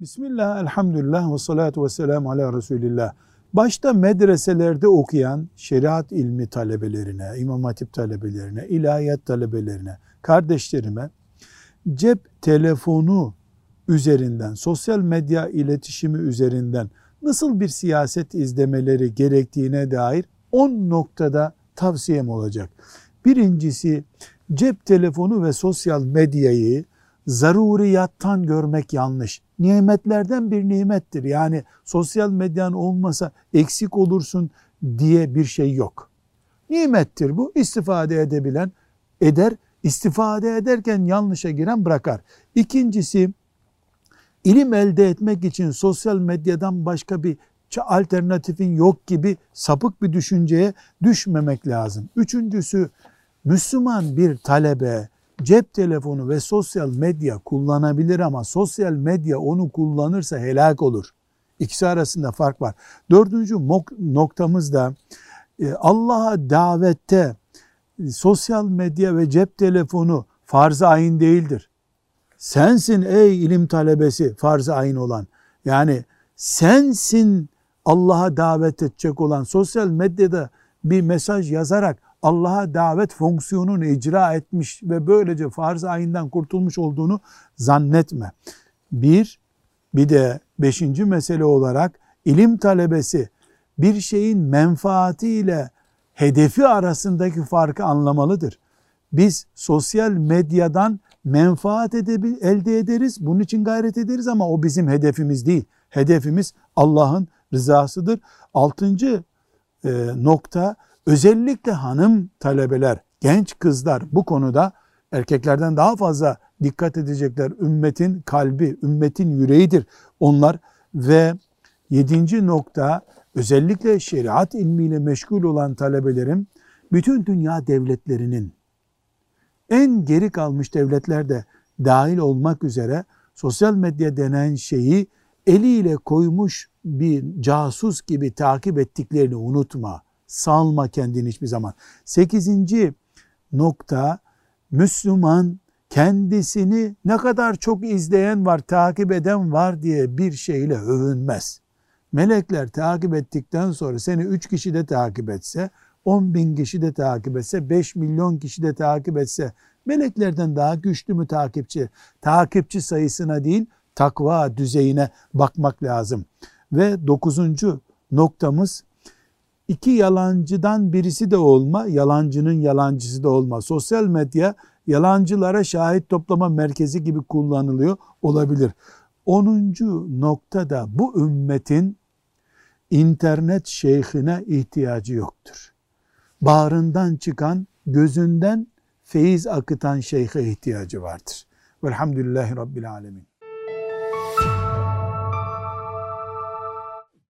Bismillah, elhamdülillah ve salatu ve selamu ala Resulillah. Başta medreselerde okuyan şeriat ilmi talebelerine, imam hatip talebelerine, ilahiyat talebelerine, kardeşlerime cep telefonu üzerinden, sosyal medya iletişimi üzerinden nasıl bir siyaset izlemeleri gerektiğine dair 10 noktada tavsiyem olacak. Birincisi cep telefonu ve sosyal medyayı zaruriyattan görmek yanlış. Nimetlerden bir nimettir. Yani sosyal medyan olmasa eksik olursun diye bir şey yok. Nimettir bu. İstifade edebilen eder. İstifade ederken yanlışa giren bırakar. İkincisi ilim elde etmek için sosyal medyadan başka bir alternatifin yok gibi sapık bir düşünceye düşmemek lazım. Üçüncüsü Müslüman bir talebe cep telefonu ve sosyal medya kullanabilir ama sosyal medya onu kullanırsa helak olur. İkisi arasında fark var. Dördüncü noktamız da e, Allah'a davette sosyal medya ve cep telefonu farz-ı ayin değildir. Sensin ey ilim talebesi farz-ı ayin olan. Yani sensin Allah'a davet edecek olan sosyal medyada bir mesaj yazarak Allah'a davet fonksiyonunu icra etmiş ve böylece farz ayından kurtulmuş olduğunu zannetme. Bir, bir de beşinci mesele olarak ilim talebesi bir şeyin menfaatiyle hedefi arasındaki farkı anlamalıdır. Biz sosyal medyadan menfaat edebil, elde ederiz, bunun için gayret ederiz ama o bizim hedefimiz değil. Hedefimiz Allah'ın rızasıdır. Altıncı e, nokta Özellikle hanım talebeler, genç kızlar bu konuda erkeklerden daha fazla dikkat edecekler. Ümmetin kalbi, ümmetin yüreğidir onlar ve yedinci nokta özellikle şeriat ilmiyle meşgul olan talebelerim bütün dünya devletlerinin en geri kalmış devletler de dahil olmak üzere sosyal medya denen şeyi eliyle koymuş bir casus gibi takip ettiklerini unutma. Salma kendini hiçbir zaman. Sekizinci nokta Müslüman kendisini ne kadar çok izleyen var, takip eden var diye bir şeyle övünmez. Melekler takip ettikten sonra seni üç kişi de takip etse, on bin kişi de takip etse, beş milyon kişi de takip etse, meleklerden daha güçlü mü takipçi? Takipçi sayısına değil, takva düzeyine bakmak lazım. Ve dokuzuncu noktamız iki yalancıdan birisi de olma, yalancının yalancısı da olma. Sosyal medya yalancılara şahit toplama merkezi gibi kullanılıyor olabilir. Onuncu noktada bu ümmetin internet şeyhine ihtiyacı yoktur. Bağrından çıkan, gözünden feyiz akıtan şeyhe ihtiyacı vardır. Velhamdülillahi Rabbil Alemin.